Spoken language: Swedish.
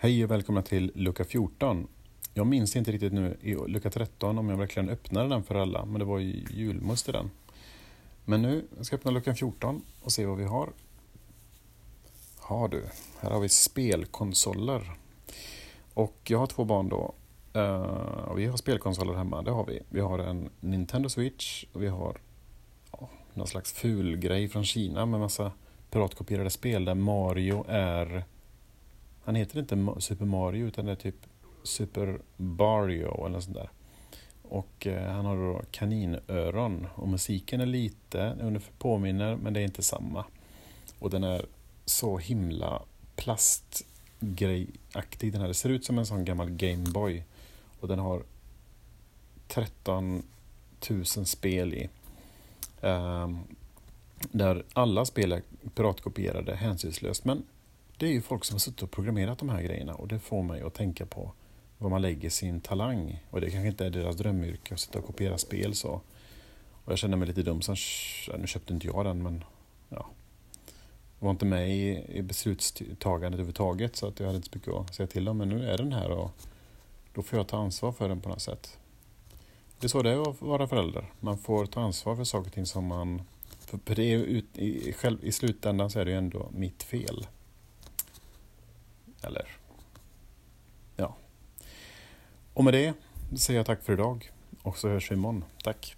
Hej och välkomna till lucka 14. Jag minns inte riktigt nu i lucka 13 om jag verkligen öppnade den för alla, men det var ju julmust i den. Men nu ska jag öppna lucka 14 och se vad vi har. Har du, här har vi spelkonsoler. Och jag har två barn då. Uh, vi har spelkonsoler hemma, det har vi. Vi har en Nintendo Switch och vi har ja, någon slags ful grej från Kina med massa piratkopierade spel där Mario är han heter inte Super Mario utan det är typ Super Mario eller något sånt där. Och eh, han har då kaninöron och musiken är lite, ungefär påminner men det är inte samma. Och den är så himla plastgrejaktig den här. Det ser ut som en sån gammal Gameboy. Och den har 13 000 spel i. Ehm, där alla spel är piratkopierade hänsynslöst. Men det är ju folk som har suttit och programmerat de här grejerna och det får mig att tänka på var man lägger sin talang. Och det kanske inte är deras drömyrke att sitta och kopiera spel så. Och jag känner mig lite dum, så nu köpte inte jag den men ja. Jag var inte med i, i beslutstagandet överhuvudtaget så att jag hade inte så mycket att säga till om. Men nu är den här och då får jag ta ansvar för den på något sätt. Det är så det är att vara förälder. Man får ta ansvar för saker och ting som man... För det är ut, i, själv, i slutändan så är det ju ändå mitt fel. Eller, ja. Och med det säger jag tack för idag och så hörs vi imorgon. Tack!